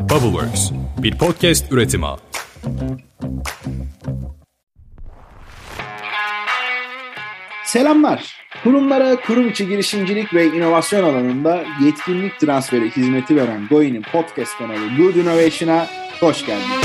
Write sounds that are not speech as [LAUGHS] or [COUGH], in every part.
Bubbleworks, bir podcast üretimi. Selamlar. Kurumlara kurum içi girişimcilik ve inovasyon alanında yetkinlik transferi hizmeti veren Goin'in podcast kanalı Good Innovation'a hoş geldiniz.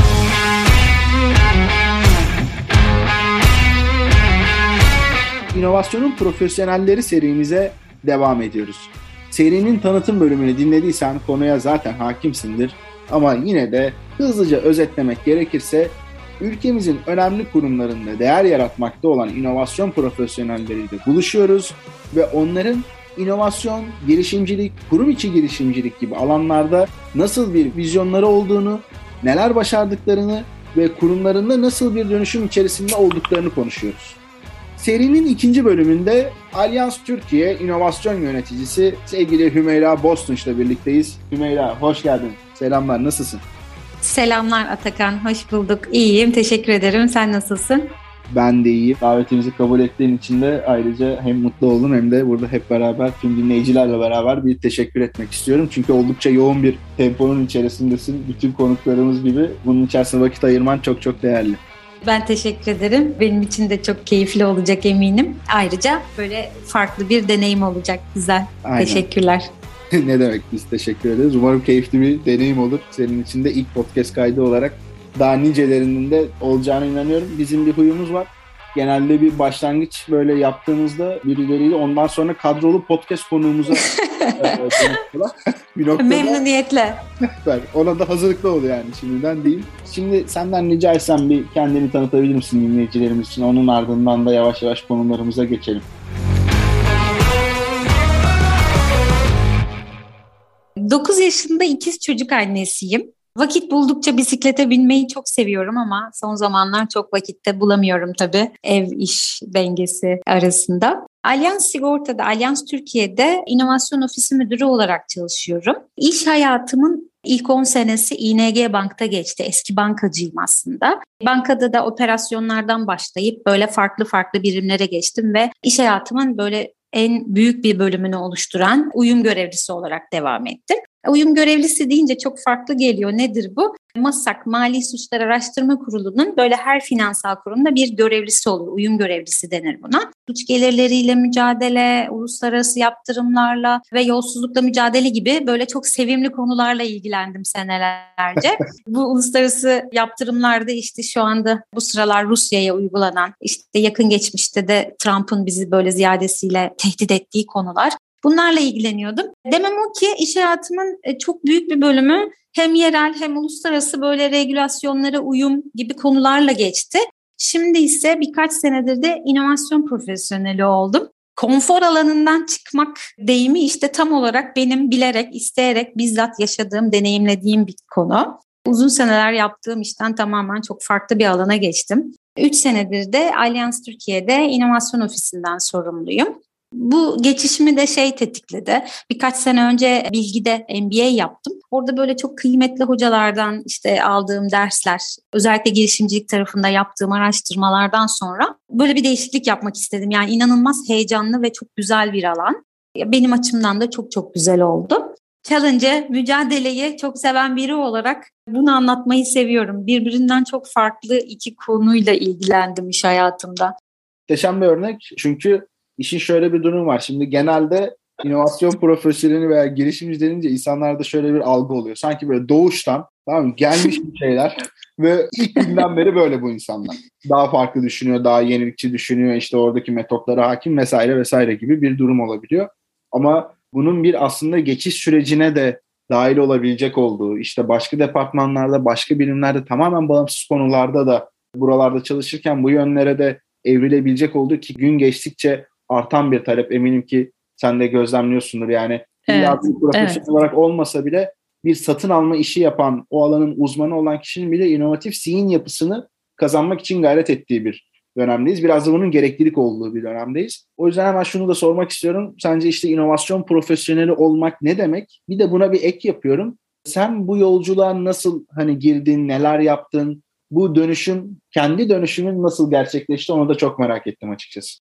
İnovasyonun profesyonelleri serimize devam ediyoruz. Serinin tanıtım bölümünü dinlediysen konuya zaten hakimsindir. Ama yine de hızlıca özetlemek gerekirse ülkemizin önemli kurumlarında değer yaratmakta olan inovasyon profesyonelleriyle buluşuyoruz ve onların inovasyon, girişimcilik, kurum içi girişimcilik gibi alanlarda nasıl bir vizyonları olduğunu, neler başardıklarını ve kurumlarında nasıl bir dönüşüm içerisinde olduklarını konuşuyoruz. Serinin ikinci bölümünde Alyans Türkiye İnovasyon Yöneticisi sevgili Hümeyra Bostunç ile birlikteyiz. Hümeyra hoş geldin. Selamlar, nasılsın? Selamlar Atakan, hoş bulduk. İyiyim, teşekkür ederim. Sen nasılsın? Ben de iyiyim. Davetimizi kabul ettiğin için de ayrıca hem mutlu oldum hem de burada hep beraber tüm dinleyicilerle beraber bir teşekkür etmek istiyorum. Çünkü oldukça yoğun bir temponun içerisindesin. Bütün konuklarımız gibi bunun içerisinde vakit ayırman çok çok değerli. Ben teşekkür ederim. Benim için de çok keyifli olacak eminim. Ayrıca böyle farklı bir deneyim olacak. Güzel. Aynen. Teşekkürler. [LAUGHS] ne demek biz teşekkür ederiz. Umarım keyifli bir deneyim olur. Senin için de ilk podcast kaydı olarak daha nicelerinin de olacağına inanıyorum. Bizim bir huyumuz var. Genelde bir başlangıç böyle yaptığımızda birileriyle ondan sonra kadrolu podcast konuğumuza [LAUGHS] [LAUGHS] bir noktada, Memnuniyetle. Ona da hazırlıklı ol yani şimdiden değil. Şimdi senden rica etsem bir kendini tanıtabilir misin dinleyicilerimiz için? Onun ardından da yavaş yavaş konularımıza geçelim. 9 yaşında ikiz çocuk annesiyim. Vakit buldukça bisiklete binmeyi çok seviyorum ama son zamanlar çok vakitte bulamıyorum tabii ev iş dengesi arasında. Alyans Sigorta'da, Alyans Türkiye'de inovasyon ofisi müdürü olarak çalışıyorum. İş hayatımın ilk 10 senesi ING Bank'ta geçti. Eski bankacıyım aslında. Bankada da operasyonlardan başlayıp böyle farklı farklı birimlere geçtim ve iş hayatımın böyle en büyük bir bölümünü oluşturan uyum görevlisi olarak devam ettim. Uyum görevlisi deyince çok farklı geliyor. Nedir bu? MASAK Mali Suçlar Araştırma Kurulu'nun böyle her finansal kurumda bir görevlisi olur. Uyum görevlisi denir buna. Suç gelirleriyle mücadele, uluslararası yaptırımlarla ve yolsuzlukla mücadele gibi böyle çok sevimli konularla ilgilendim senelerce. [LAUGHS] bu uluslararası yaptırımlarda işte şu anda bu sıralar Rusya'ya uygulanan işte yakın geçmişte de Trump'ın bizi böyle ziyadesiyle tehdit ettiği konular. Bunlarla ilgileniyordum. Demem o ki iş hayatımın e, çok büyük bir bölümü hem yerel hem uluslararası böyle regülasyonlara uyum gibi konularla geçti. Şimdi ise birkaç senedir de inovasyon profesyoneli oldum. Konfor alanından çıkmak deyimi işte tam olarak benim bilerek, isteyerek, bizzat yaşadığım, deneyimlediğim bir konu. Uzun seneler yaptığım işten tamamen çok farklı bir alana geçtim. Üç senedir de Allianz Türkiye'de inovasyon ofisinden sorumluyum. Bu geçişimi de şey tetikledi. Birkaç sene önce Bilgi'de MBA yaptım. Orada böyle çok kıymetli hocalardan işte aldığım dersler, özellikle girişimcilik tarafında yaptığım araştırmalardan sonra böyle bir değişiklik yapmak istedim. Yani inanılmaz heyecanlı ve çok güzel bir alan. Benim açımdan da çok çok güzel oldu. Challenge, mücadeleyi çok seven biri olarak bunu anlatmayı seviyorum. Birbirinden çok farklı iki konuyla ilgilendim iş hayatımda. Muhteşem bir örnek çünkü işin şöyle bir durum var. Şimdi genelde inovasyon profesyoneli veya girişimci denince insanlarda şöyle bir algı oluyor. Sanki böyle doğuştan tamam mı? gelmiş bir şeyler [LAUGHS] ve ilk günden beri böyle bu insanlar. Daha farklı düşünüyor, daha yenilikçi düşünüyor, işte oradaki metotlara hakim vesaire vesaire gibi bir durum olabiliyor. Ama bunun bir aslında geçiş sürecine de dahil olabilecek olduğu, işte başka departmanlarda, başka birimlerde tamamen bağımsız konularda da buralarda çalışırken bu yönlere de evrilebilecek olduğu ki gün geçtikçe artan bir talep eminim ki sen de gözlemliyorsundur yani. Evet, bir profesyonel evet. olarak olmasa bile bir satın alma işi yapan, o alanın uzmanı olan kişinin bile inovatif zihin yapısını kazanmak için gayret ettiği bir dönemdeyiz. Biraz da bunun gereklilik olduğu bir dönemdeyiz. O yüzden hemen şunu da sormak istiyorum. Sence işte inovasyon profesyoneli olmak ne demek? Bir de buna bir ek yapıyorum. Sen bu yolculuğa nasıl hani girdin, neler yaptın? Bu dönüşüm, kendi dönüşümün nasıl gerçekleşti onu da çok merak ettim açıkçası.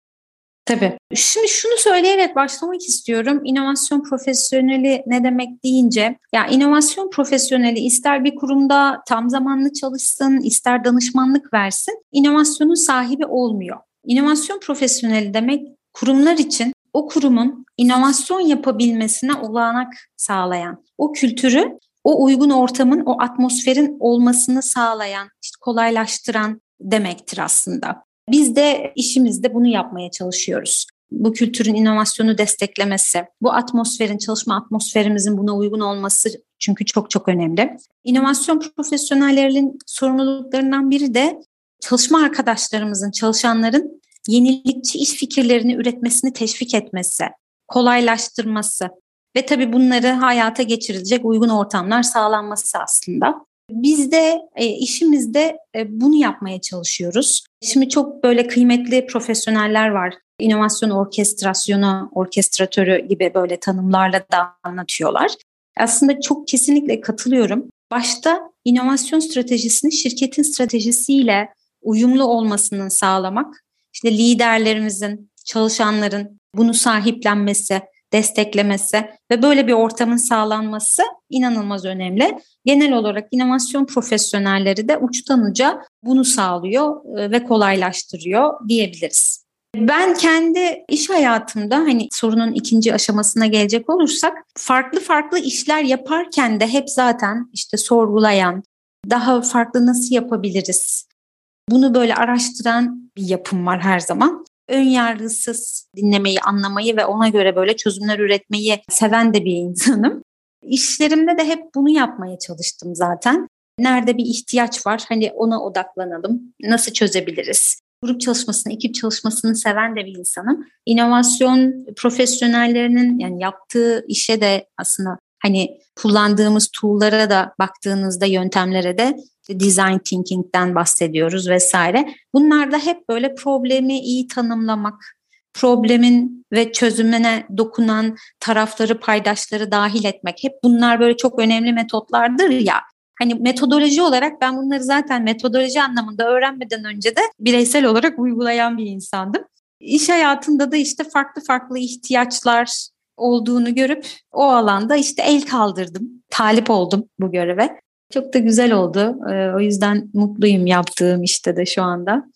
Tabii. Şimdi şunu söyleyerek başlamak istiyorum. İnovasyon profesyoneli ne demek deyince, ya inovasyon profesyoneli ister bir kurumda tam zamanlı çalışsın, ister danışmanlık versin, inovasyonun sahibi olmuyor. İnovasyon profesyoneli demek kurumlar için o kurumun inovasyon yapabilmesine olanak sağlayan, o kültürü, o uygun ortamın, o atmosferin olmasını sağlayan, işte kolaylaştıran demektir aslında. Biz de işimizde bunu yapmaya çalışıyoruz. Bu kültürün inovasyonu desteklemesi, bu atmosferin, çalışma atmosferimizin buna uygun olması çünkü çok çok önemli. İnovasyon profesyonellerinin sorumluluklarından biri de çalışma arkadaşlarımızın, çalışanların yenilikçi iş fikirlerini üretmesini teşvik etmesi, kolaylaştırması ve tabii bunları hayata geçirilecek uygun ortamlar sağlanması aslında. Biz de e, işimizde e, bunu yapmaya çalışıyoruz. Şimdi çok böyle kıymetli profesyoneller var. İnovasyon orkestrasyonu, orkestratörü gibi böyle tanımlarla da anlatıyorlar. Aslında çok kesinlikle katılıyorum. Başta inovasyon stratejisini şirketin stratejisiyle uyumlu olmasının sağlamak, işte liderlerimizin, çalışanların bunu sahiplenmesi, desteklemesi ve böyle bir ortamın sağlanması inanılmaz önemli. Genel olarak inovasyon profesyonelleri de uçtan uca bunu sağlıyor e, ve kolaylaştırıyor diyebiliriz. Ben kendi iş hayatımda hani sorunun ikinci aşamasına gelecek olursak farklı farklı işler yaparken de hep zaten işte sorgulayan, daha farklı nasıl yapabiliriz? Bunu böyle araştıran bir yapım var her zaman ön yargısız dinlemeyi, anlamayı ve ona göre böyle çözümler üretmeyi seven de bir insanım. İşlerimde de hep bunu yapmaya çalıştım zaten. Nerede bir ihtiyaç var hani ona odaklanalım. Nasıl çözebiliriz? Grup çalışmasını, ekip çalışmasını seven de bir insanım. İnovasyon profesyonellerinin yani yaptığı işe de aslında hani kullandığımız tool'lara da baktığınızda yöntemlere de design thinking'den bahsediyoruz vesaire. Bunlar da hep böyle problemi iyi tanımlamak, problemin ve çözümüne dokunan tarafları, paydaşları dahil etmek. Hep bunlar böyle çok önemli metotlardır ya. Hani metodoloji olarak ben bunları zaten metodoloji anlamında öğrenmeden önce de bireysel olarak uygulayan bir insandım. İş hayatında da işte farklı farklı ihtiyaçlar olduğunu görüp o alanda işte el kaldırdım. Talip oldum bu göreve. Çok da güzel oldu. Ee, o yüzden mutluyum yaptığım işte de şu anda.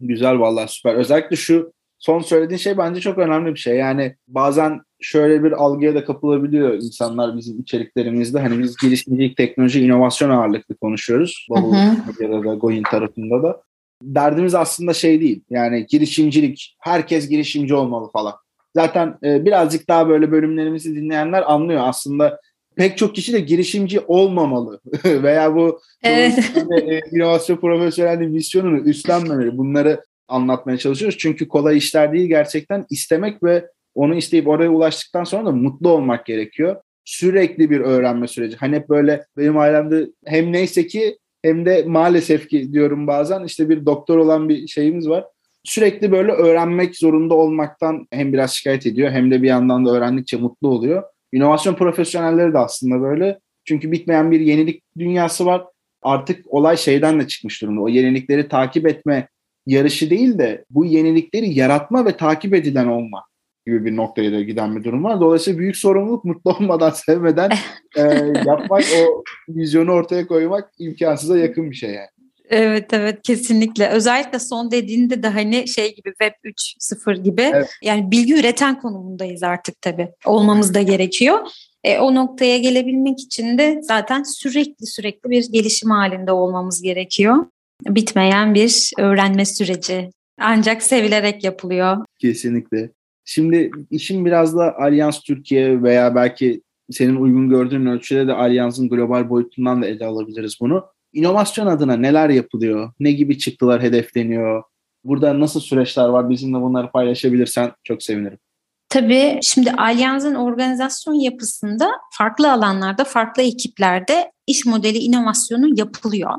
Güzel vallahi süper. Özellikle şu son söylediğin şey bence çok önemli bir şey. Yani bazen şöyle bir algıya da kapılabiliyor insanlar bizim içeriklerimizde. Hani biz girişimcilik, teknoloji, inovasyon ağırlıklı konuşuyoruz. Bavul ya da Goyin tarafında da. Derdimiz aslında şey değil. Yani girişimcilik, herkes girişimci olmalı falan. Zaten e, birazcık daha böyle bölümlerimizi dinleyenler anlıyor aslında pek çok kişi de girişimci olmamalı [LAUGHS] veya bu evet. e, inovasyon profesyonelliği misyonunu üstlenmemeli. Bunları anlatmaya çalışıyoruz. Çünkü kolay işler değil gerçekten istemek ve onu isteyip oraya ulaştıktan sonra da mutlu olmak gerekiyor. Sürekli bir öğrenme süreci. Hani hep böyle benim ailemde hem neyse ki hem de maalesef ki diyorum bazen işte bir doktor olan bir şeyimiz var. Sürekli böyle öğrenmek zorunda olmaktan hem biraz şikayet ediyor hem de bir yandan da öğrendikçe mutlu oluyor. İnovasyon profesyonelleri de aslında böyle. Çünkü bitmeyen bir yenilik dünyası var. Artık olay şeyden de çıkmış durumda. O yenilikleri takip etme yarışı değil de bu yenilikleri yaratma ve takip edilen olma gibi bir noktaya da giden bir durum var. Dolayısıyla büyük sorumluluk mutlu olmadan, [LAUGHS] sevmeden e, yapmak, o vizyonu ortaya koymak imkansıza yakın bir şey yani. Evet evet kesinlikle. Özellikle son dediğinde de hani şey gibi Web 3.0 gibi evet. yani bilgi üreten konumundayız artık tabii. Olmamız da gerekiyor. E, o noktaya gelebilmek için de zaten sürekli sürekli bir gelişim halinde olmamız gerekiyor. Bitmeyen bir öğrenme süreci. Ancak sevilerek yapılıyor. Kesinlikle. Şimdi işin biraz da Alyans Türkiye veya belki senin uygun gördüğün ölçüde de Alyans'ın global boyutundan da ele alabiliriz bunu. İnovasyon adına neler yapılıyor? Ne gibi çıktılar hedefleniyor? Burada nasıl süreçler var? Bizimle bunları paylaşabilirsen çok sevinirim. Tabii şimdi Alyans'ın organizasyon yapısında farklı alanlarda, farklı ekiplerde iş modeli inovasyonu yapılıyor.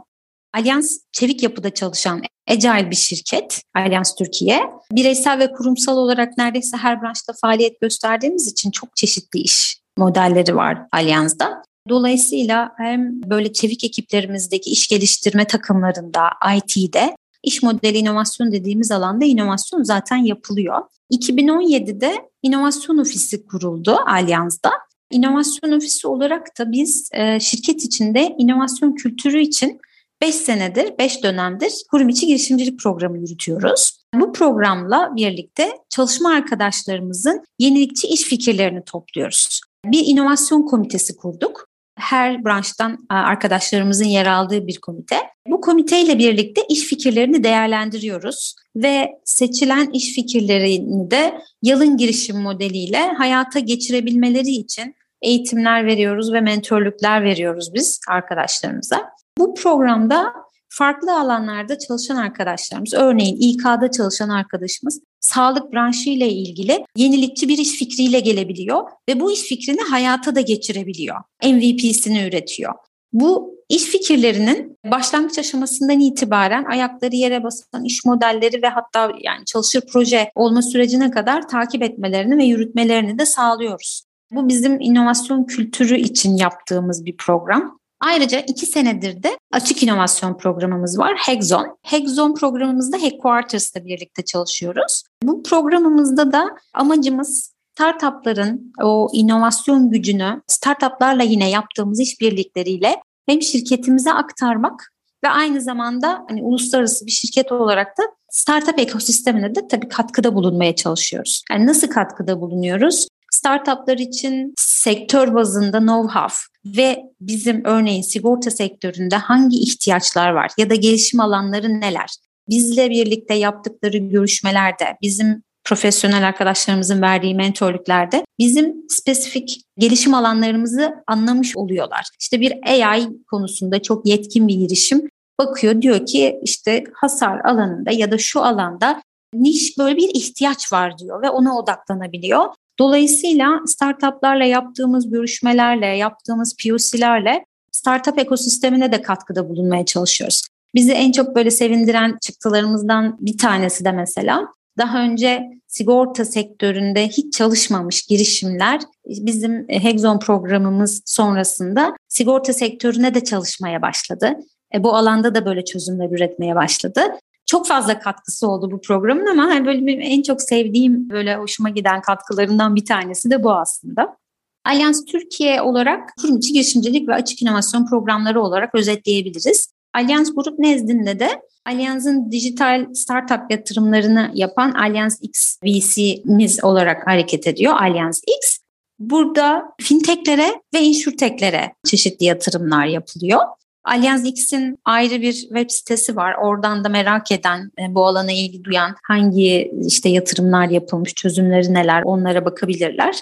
Alyans çevik yapıda çalışan Agile bir şirket, Alyans Türkiye. Bireysel ve kurumsal olarak neredeyse her branşta faaliyet gösterdiğimiz için çok çeşitli iş modelleri var Alyans'da. Dolayısıyla hem böyle çevik ekiplerimizdeki iş geliştirme takımlarında, IT'de iş modeli inovasyon dediğimiz alanda inovasyon zaten yapılıyor. 2017'de inovasyon ofisi kuruldu Allianz'da. İnovasyon ofisi olarak da biz e, şirket içinde inovasyon kültürü için 5 senedir, 5 dönemdir kurum içi girişimcilik programı yürütüyoruz. Bu programla birlikte çalışma arkadaşlarımızın yenilikçi iş fikirlerini topluyoruz. Bir inovasyon komitesi kurduk. Her branştan e, arkadaşlarımızın yer aldığı bir komite. Bu komiteyle birlikte iş fikirlerini değerlendiriyoruz ve seçilen iş fikirlerini de yalın girişim modeliyle hayata geçirebilmeleri için eğitimler veriyoruz ve mentörlükler veriyoruz biz arkadaşlarımıza. Bu programda farklı alanlarda çalışan arkadaşlarımız, örneğin İK'da çalışan arkadaşımız sağlık branşı ile ilgili yenilikçi bir iş fikriyle gelebiliyor ve bu iş fikrini hayata da geçirebiliyor. MVP'sini üretiyor. Bu iş fikirlerinin başlangıç aşamasından itibaren ayakları yere basan iş modelleri ve hatta yani çalışır proje olma sürecine kadar takip etmelerini ve yürütmelerini de sağlıyoruz. Bu bizim inovasyon kültürü için yaptığımız bir program. Ayrıca iki senedir de açık inovasyon programımız var. Hexon. Hexon programımızda Headquarters'la birlikte çalışıyoruz. Bu programımızda da amacımız startupların o inovasyon gücünü startuplarla yine yaptığımız işbirlikleriyle hem şirketimize aktarmak ve aynı zamanda hani uluslararası bir şirket olarak da startup ekosistemine de tabii katkıda bulunmaya çalışıyoruz. Yani nasıl katkıda bulunuyoruz? Startuplar için sektör bazında know-how ve bizim örneğin sigorta sektöründe hangi ihtiyaçlar var ya da gelişim alanları neler? Bizle birlikte yaptıkları görüşmelerde, bizim profesyonel arkadaşlarımızın verdiği mentorluklarda bizim spesifik gelişim alanlarımızı anlamış oluyorlar. İşte bir AI konusunda çok yetkin bir girişim bakıyor diyor ki işte hasar alanında ya da şu alanda niş böyle bir ihtiyaç var diyor ve ona odaklanabiliyor. Dolayısıyla startuplarla yaptığımız görüşmelerle, yaptığımız POC'lerle startup ekosistemine de katkıda bulunmaya çalışıyoruz. Bizi en çok böyle sevindiren çıktılarımızdan bir tanesi de mesela daha önce sigorta sektöründe hiç çalışmamış girişimler bizim Hexon programımız sonrasında sigorta sektörüne de çalışmaya başladı. E, bu alanda da böyle çözümler üretmeye başladı çok fazla katkısı oldu bu programın ama hani böyle benim en çok sevdiğim böyle hoşuma giden katkılarından bir tanesi de bu aslında. Alyans Türkiye olarak kurum içi girişimcilik ve açık inovasyon programları olarak özetleyebiliriz. Alyans Grup nezdinde de Alyans'ın dijital startup yatırımlarını yapan Alyans X VC'miz olarak hareket ediyor. Alyans X. Burada fintechlere ve insurtechlere çeşitli yatırımlar yapılıyor. Allianz X'in ayrı bir web sitesi var. Oradan da merak eden, e, bu alana ilgi duyan hangi işte yatırımlar yapılmış, çözümleri neler onlara bakabilirler.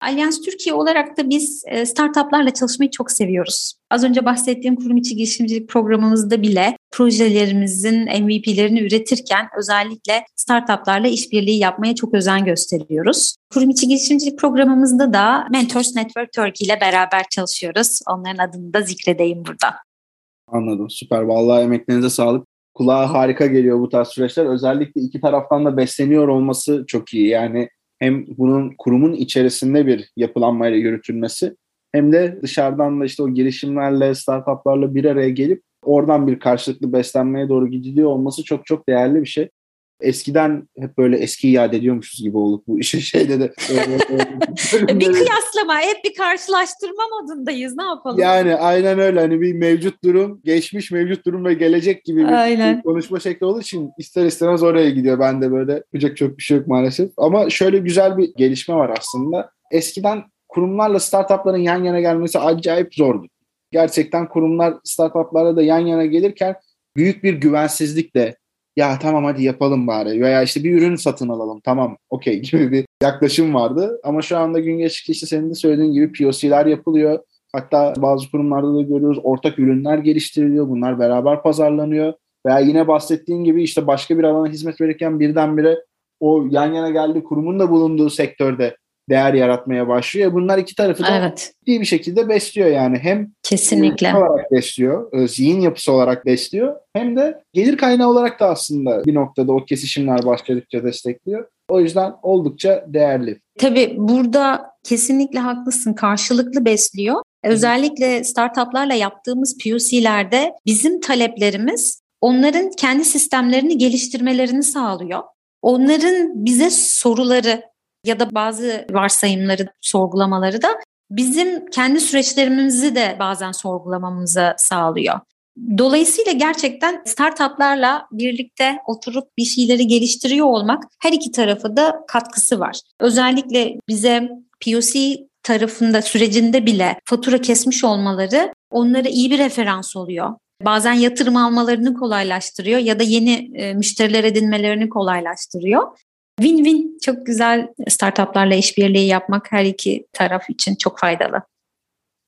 Allianz Türkiye olarak da biz e, startuplarla çalışmayı çok seviyoruz. Az önce bahsettiğim kurum içi girişimcilik programımızda bile projelerimizin MVP'lerini üretirken özellikle startuplarla işbirliği yapmaya çok özen gösteriyoruz. Kurum içi girişimcilik programımızda da Mentors Network Turkey ile beraber çalışıyoruz. Onların adını da zikredeyim burada. Anladım. Süper. Vallahi emeklerinize sağlık. Kulağa harika geliyor bu tarz süreçler. Özellikle iki taraftan da besleniyor olması çok iyi. Yani hem bunun kurumun içerisinde bir yapılanmayla yürütülmesi hem de dışarıdan da işte o girişimlerle, startuplarla bir araya gelip oradan bir karşılıklı beslenmeye doğru gidiliyor olması çok çok değerli bir şey eskiden hep böyle eski iade ediyormuşuz gibi olduk bu işin şeyde de. [LAUGHS] bir kıyaslama, hep bir karşılaştırma modundayız. Ne yapalım? Yani aynen öyle. Hani bir mevcut durum, geçmiş mevcut durum ve gelecek gibi bir, aynen. konuşma şekli olduğu için ister istemez oraya gidiyor. Ben de böyle yapacak çok bir şey yok maalesef. Ama şöyle güzel bir gelişme var aslında. Eskiden kurumlarla startupların yan yana gelmesi acayip zordu. Gerçekten kurumlar startuplarla da yan yana gelirken büyük bir güvensizlikle ya tamam hadi yapalım bari veya işte bir ürün satın alalım tamam okey [LAUGHS] gibi bir yaklaşım vardı. Ama şu anda gün geçtikçe işte senin de söylediğin gibi POC'ler yapılıyor. Hatta bazı kurumlarda da görüyoruz ortak ürünler geliştiriliyor. Bunlar beraber pazarlanıyor. Veya yine bahsettiğin gibi işte başka bir alana hizmet verirken birdenbire o yan yana geldiği kurumun da bulunduğu sektörde değer yaratmaya başlıyor. Bunlar iki tarafı da evet. ciddi bir şekilde besliyor yani. Hem kesinlikle olarak besliyor, e, zihin yapısı olarak besliyor. Hem de gelir kaynağı olarak da aslında bir noktada o kesişimler başladıkça destekliyor. O yüzden oldukça değerli. Tabii burada kesinlikle haklısın. Karşılıklı besliyor. Özellikle startuplarla yaptığımız POC'lerde bizim taleplerimiz onların kendi sistemlerini geliştirmelerini sağlıyor. Onların bize soruları ya da bazı varsayımları, sorgulamaları da bizim kendi süreçlerimizi de bazen sorgulamamızı sağlıyor. Dolayısıyla gerçekten startuplarla birlikte oturup bir şeyleri geliştiriyor olmak her iki tarafı da katkısı var. Özellikle bize POC tarafında sürecinde bile fatura kesmiş olmaları onlara iyi bir referans oluyor. Bazen yatırım almalarını kolaylaştırıyor ya da yeni e, müşteriler edinmelerini kolaylaştırıyor. Win-win çok güzel startuplarla işbirliği yapmak her iki taraf için çok faydalı.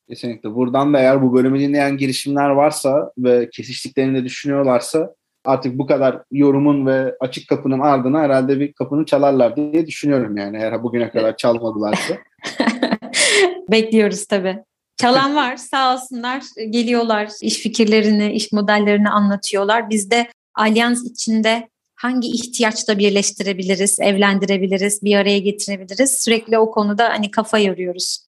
Kesinlikle. Buradan da eğer bu bölümü dinleyen girişimler varsa ve kesiştiklerini de düşünüyorlarsa artık bu kadar yorumun ve açık kapının ardına herhalde bir kapını çalarlar diye düşünüyorum yani eğer bugüne kadar çalmadılarsa. [LAUGHS] Bekliyoruz tabii. Çalan var sağ olsunlar geliyorlar iş fikirlerini, iş modellerini anlatıyorlar. Biz de alyans içinde hangi ihtiyaçla birleştirebiliriz, evlendirebiliriz, bir araya getirebiliriz. Sürekli o konuda hani kafa yoruyoruz.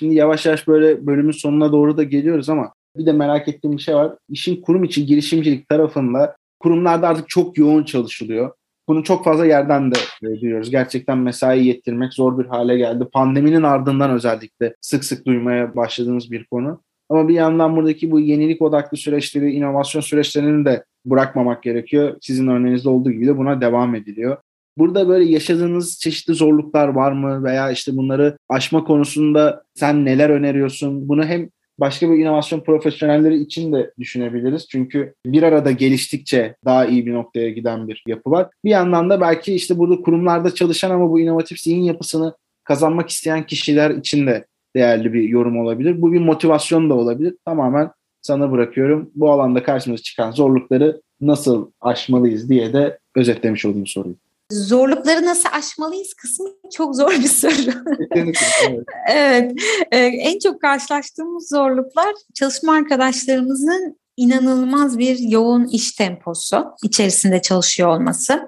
Şimdi yavaş yavaş böyle bölümün sonuna doğru da geliyoruz ama bir de merak ettiğim bir şey var. İşin kurum için girişimcilik tarafında kurumlarda artık çok yoğun çalışılıyor. Bunu çok fazla yerden de duyuyoruz. Gerçekten mesai yettirmek zor bir hale geldi. Pandeminin ardından özellikle sık sık duymaya başladığımız bir konu. Ama bir yandan buradaki bu yenilik odaklı süreçleri, inovasyon süreçlerini de bırakmamak gerekiyor. Sizin örneğinizde olduğu gibi de buna devam ediliyor. Burada böyle yaşadığınız çeşitli zorluklar var mı veya işte bunları aşma konusunda sen neler öneriyorsun? Bunu hem başka bir inovasyon profesyonelleri için de düşünebiliriz. Çünkü bir arada geliştikçe daha iyi bir noktaya giden bir yapı var. Bir yandan da belki işte burada kurumlarda çalışan ama bu inovatif zihin yapısını kazanmak isteyen kişiler için de değerli bir yorum olabilir. Bu bir motivasyon da olabilir. Tamamen sana bırakıyorum. Bu alanda karşımıza çıkan zorlukları nasıl aşmalıyız diye de özetlemiş olayım soruyu. Zorlukları nasıl aşmalıyız kısmı çok zor bir soru. evet. [LAUGHS] evet. Ee, en çok karşılaştığımız zorluklar çalışma arkadaşlarımızın inanılmaz bir yoğun iş temposu içerisinde çalışıyor olması.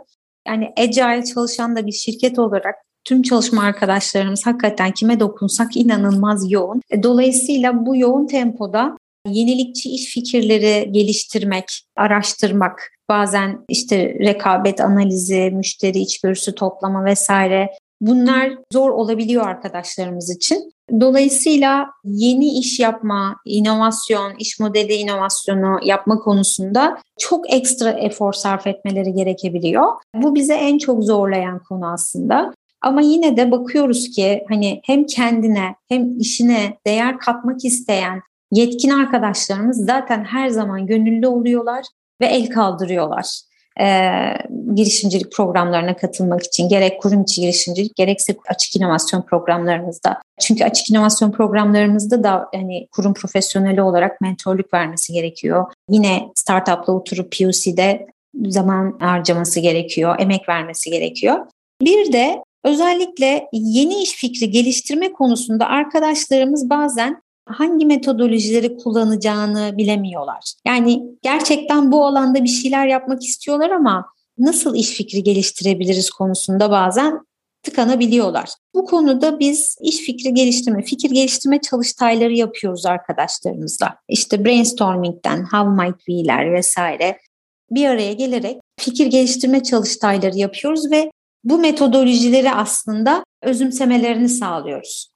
Yani Agile çalışan da bir şirket olarak tüm çalışma arkadaşlarımız hakikaten kime dokunsak inanılmaz yoğun. E, dolayısıyla bu yoğun tempoda yenilikçi iş fikirleri geliştirmek, araştırmak, bazen işte rekabet analizi, müşteri içgörüsü toplama vesaire bunlar zor olabiliyor arkadaşlarımız için. Dolayısıyla yeni iş yapma, inovasyon, iş modeli inovasyonu yapma konusunda çok ekstra efor sarf etmeleri gerekebiliyor. Bu bize en çok zorlayan konu aslında. Ama yine de bakıyoruz ki hani hem kendine hem işine değer katmak isteyen yetkin arkadaşlarımız zaten her zaman gönüllü oluyorlar ve el kaldırıyorlar. Ee, girişimcilik programlarına katılmak için gerek kurum içi girişimcilik gerekse açık inovasyon programlarımızda. Çünkü açık inovasyon programlarımızda da hani kurum profesyoneli olarak mentorluk vermesi gerekiyor. Yine startupla oturup POC'de zaman harcaması gerekiyor, emek vermesi gerekiyor. Bir de özellikle yeni iş fikri geliştirme konusunda arkadaşlarımız bazen hangi metodolojileri kullanacağını bilemiyorlar. Yani gerçekten bu alanda bir şeyler yapmak istiyorlar ama nasıl iş fikri geliştirebiliriz konusunda bazen tıkanabiliyorlar. Bu konuda biz iş fikri geliştirme, fikir geliştirme çalıştayları yapıyoruz arkadaşlarımızla. İşte brainstorming'den how might we'ler vesaire bir araya gelerek fikir geliştirme çalıştayları yapıyoruz ve bu metodolojileri aslında özümsemelerini sağlıyoruz.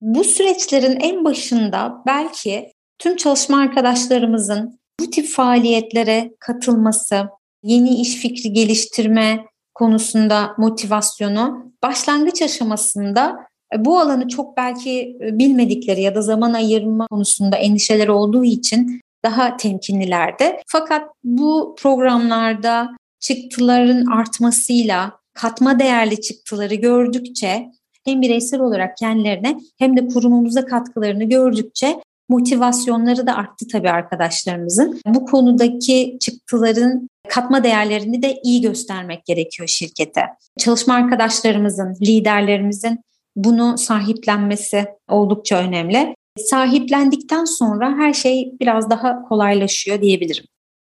Bu süreçlerin en başında belki tüm çalışma arkadaşlarımızın bu tip faaliyetlere katılması, yeni iş fikri geliştirme konusunda motivasyonu başlangıç aşamasında e, bu alanı çok belki e, bilmedikleri ya da zaman ayırma konusunda endişeleri olduğu için daha temkinlilerdi. Fakat bu programlarda çıktıların artmasıyla katma değerli çıktıları gördükçe hem bireysel olarak kendilerine hem de kurumumuza katkılarını gördükçe motivasyonları da arttı tabii arkadaşlarımızın. Bu konudaki çıktıların katma değerlerini de iyi göstermek gerekiyor şirkete. Çalışma arkadaşlarımızın, liderlerimizin bunu sahiplenmesi oldukça önemli. Sahiplendikten sonra her şey biraz daha kolaylaşıyor diyebilirim.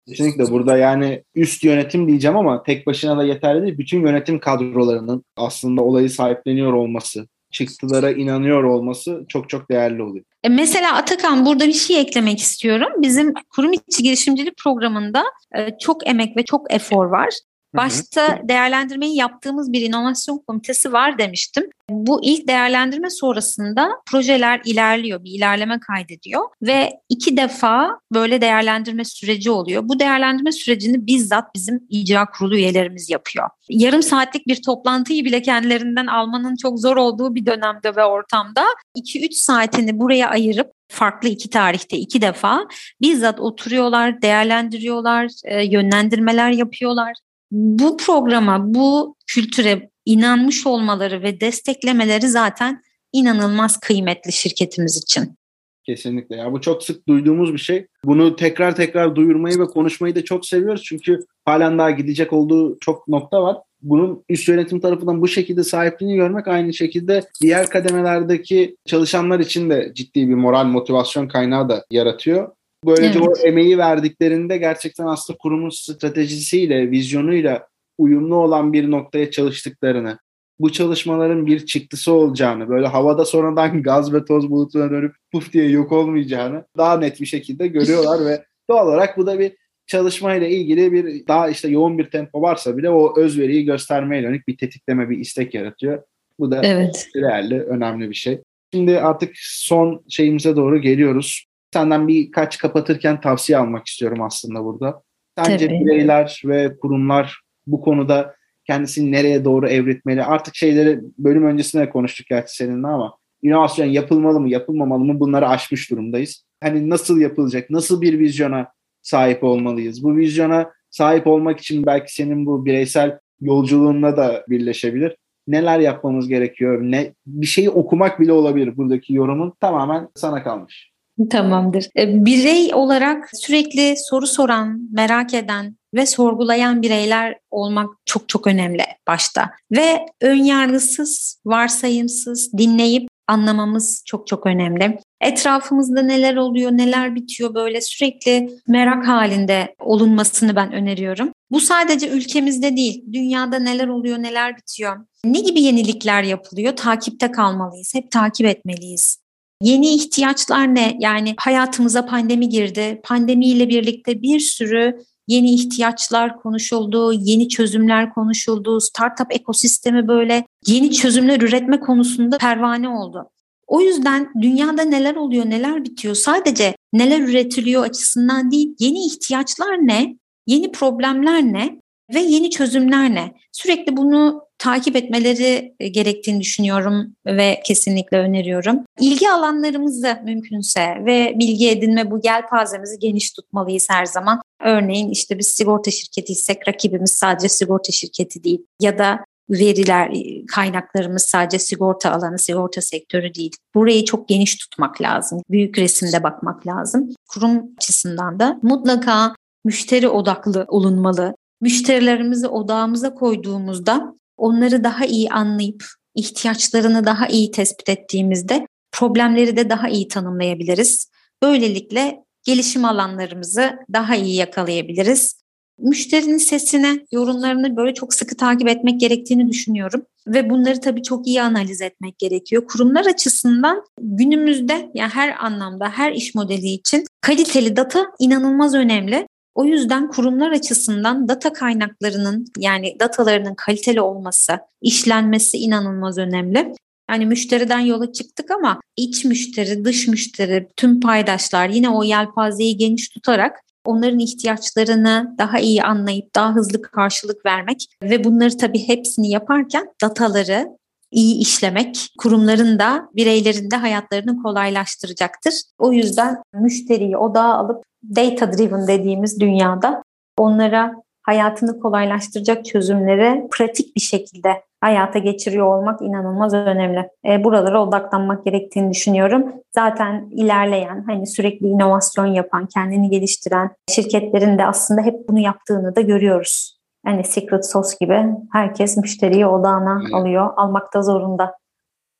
Kesinlikle burada yani üst yönetim diyeceğim ama tek başına da yeterli değil. Bütün yönetim kadrolarının aslında olayı sahipleniyor olması, çıktılara inanıyor olması çok çok değerli oluyor. E mesela Atakan burada bir şey eklemek istiyorum. Bizim kurum içi girişimcilik programında e, çok emek ve çok efor var. Başta değerlendirmeyi yaptığımız bir inovasyon komitesi var demiştim. Bu ilk değerlendirme sonrasında projeler ilerliyor, bir ilerleme kaydediyor ve iki defa böyle değerlendirme süreci oluyor. Bu değerlendirme sürecini bizzat bizim icra kurulu üyelerimiz yapıyor. Yarım saatlik bir toplantıyı bile kendilerinden almanın çok zor olduğu bir dönemde ve ortamda 2-3 saatini buraya ayırıp farklı iki tarihte iki defa bizzat oturuyorlar, değerlendiriyorlar, e, yönlendirmeler yapıyorlar bu programa, bu kültüre inanmış olmaları ve desteklemeleri zaten inanılmaz kıymetli şirketimiz için. Kesinlikle ya bu çok sık duyduğumuz bir şey. Bunu tekrar tekrar duyurmayı ve konuşmayı da çok seviyoruz çünkü halen daha gidecek olduğu çok nokta var. Bunun üst yönetim tarafından bu şekilde sahipliğini görmek aynı şekilde diğer kademelerdeki çalışanlar için de ciddi bir moral motivasyon kaynağı da yaratıyor. Böylece evet. o emeği verdiklerinde gerçekten aslında kurumun stratejisiyle, vizyonuyla uyumlu olan bir noktaya çalıştıklarını, bu çalışmaların bir çıktısı olacağını, böyle havada sonradan [LAUGHS] gaz ve toz bulutuna dönüp puf diye yok olmayacağını daha net bir şekilde görüyorlar ve doğal olarak bu da bir çalışmayla ilgili bir daha işte yoğun bir tempo varsa bile o özveriyi göstermeye yönelik bir tetikleme, bir istek yaratıyor. Bu da evet. değerli, önemli bir şey. Şimdi artık son şeyimize doğru geliyoruz senden birkaç kapatırken tavsiye almak istiyorum aslında burada. Sence Tabii. bireyler ve kurumlar bu konuda kendisini nereye doğru evritmeli? Artık şeyleri bölüm öncesinde konuştuk gerçi seninle ama inovasyon yapılmalı mı, yapılmamalı mı bunları aşmış durumdayız. Hani nasıl yapılacak, nasıl bir vizyona sahip olmalıyız? Bu vizyona sahip olmak için belki senin bu bireysel yolculuğunla da birleşebilir. Neler yapmamız gerekiyor? Ne bir şeyi okumak bile olabilir buradaki yorumun tamamen sana kalmış. Tamamdır. E, birey olarak sürekli soru soran, merak eden ve sorgulayan bireyler olmak çok çok önemli başta. Ve önyargısız, varsayımsız dinleyip anlamamız çok çok önemli. Etrafımızda neler oluyor, neler bitiyor böyle sürekli merak halinde olunmasını ben öneriyorum. Bu sadece ülkemizde değil, dünyada neler oluyor, neler bitiyor. Ne gibi yenilikler yapılıyor? Takipte kalmalıyız, hep takip etmeliyiz. Yeni ihtiyaçlar ne? Yani hayatımıza pandemi girdi. Pandemiyle birlikte bir sürü yeni ihtiyaçlar konuşuldu, yeni çözümler konuşuldu. Startup ekosistemi böyle yeni çözümler üretme konusunda pervane oldu. O yüzden dünyada neler oluyor, neler bitiyor sadece neler üretiliyor açısından değil, yeni ihtiyaçlar ne, yeni problemler ne ve yeni çözümler ne? Sürekli bunu takip etmeleri e, gerektiğini düşünüyorum ve kesinlikle öneriyorum. İlgi alanlarımızı mümkünse ve bilgi edinme bu yelpazemizi geniş tutmalıyız her zaman. Örneğin işte biz sigorta şirketiysek rakibimiz sadece sigorta şirketi değil ya da veriler, e, kaynaklarımız sadece sigorta alanı, sigorta sektörü değil. Burayı çok geniş tutmak lazım. Büyük resimde bakmak lazım. Kurum açısından da mutlaka müşteri odaklı olunmalı. Müşterilerimizi odağımıza koyduğumuzda onları daha iyi anlayıp ihtiyaçlarını daha iyi tespit ettiğimizde problemleri de daha iyi tanımlayabiliriz. Böylelikle gelişim alanlarımızı daha iyi yakalayabiliriz. Müşterinin sesine, yorumlarını böyle çok sıkı takip etmek gerektiğini düşünüyorum ve bunları tabii çok iyi analiz etmek gerekiyor. Kurumlar açısından günümüzde yani her anlamda her iş modeli için kaliteli data inanılmaz önemli. O yüzden kurumlar açısından data kaynaklarının yani datalarının kaliteli olması, işlenmesi inanılmaz önemli. Yani müşteriden yola çıktık ama iç müşteri, dış müşteri, tüm paydaşlar yine o yelpazeyi geniş tutarak onların ihtiyaçlarını daha iyi anlayıp daha hızlı karşılık vermek ve bunları tabii hepsini yaparken dataları iyi işlemek kurumların da bireylerin de hayatlarını kolaylaştıracaktır. O yüzden müşteriyi odağa alıp data driven dediğimiz dünyada onlara hayatını kolaylaştıracak çözümleri pratik bir şekilde hayata geçiriyor olmak inanılmaz önemli. E, buralara odaklanmak gerektiğini düşünüyorum. Zaten ilerleyen, hani sürekli inovasyon yapan, kendini geliştiren şirketlerin de aslında hep bunu yaptığını da görüyoruz. Yani secret sauce gibi herkes müşteriyi odağına alıyor, almakta zorunda.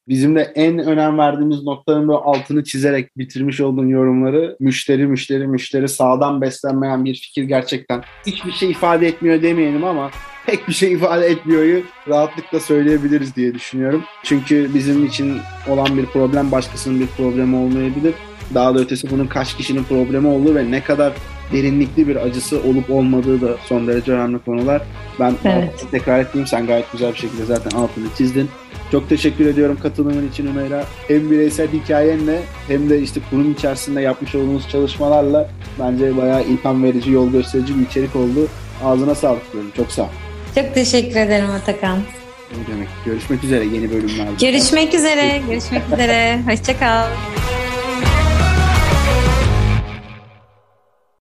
bizim de en önem verdiğimiz noktanın böyle altını çizerek bitirmiş olduğun yorumları müşteri, müşteri, müşteri sağdan beslenmeyen bir fikir gerçekten hiçbir şey ifade etmiyor demeyelim ama pek bir şey ifade etmiyoryu rahatlıkla söyleyebiliriz diye düşünüyorum. Çünkü bizim için olan bir problem başkasının bir problemi olmayabilir. Daha da ötesi bunun kaç kişinin problemi olduğu ve ne kadar derinlikli bir acısı olup olmadığı da son derece önemli konular. Ben evet. tekrar ettiğim sen gayet güzel bir şekilde zaten altını çizdin. Çok teşekkür ediyorum katılımın için Ömer'e. Hem bireysel hikayenle hem de işte kurum içerisinde yapmış olduğunuz çalışmalarla bence bayağı ilham verici, yol gösterici bir içerik oldu. Ağzına sağlık diyorum. Çok sağ ol. Çok teşekkür ederim Atakan. Ne demek. Görüşmek üzere yeni bölümlerde. Görüşmek üzere. Görüşmek üzere. Hoşçakal.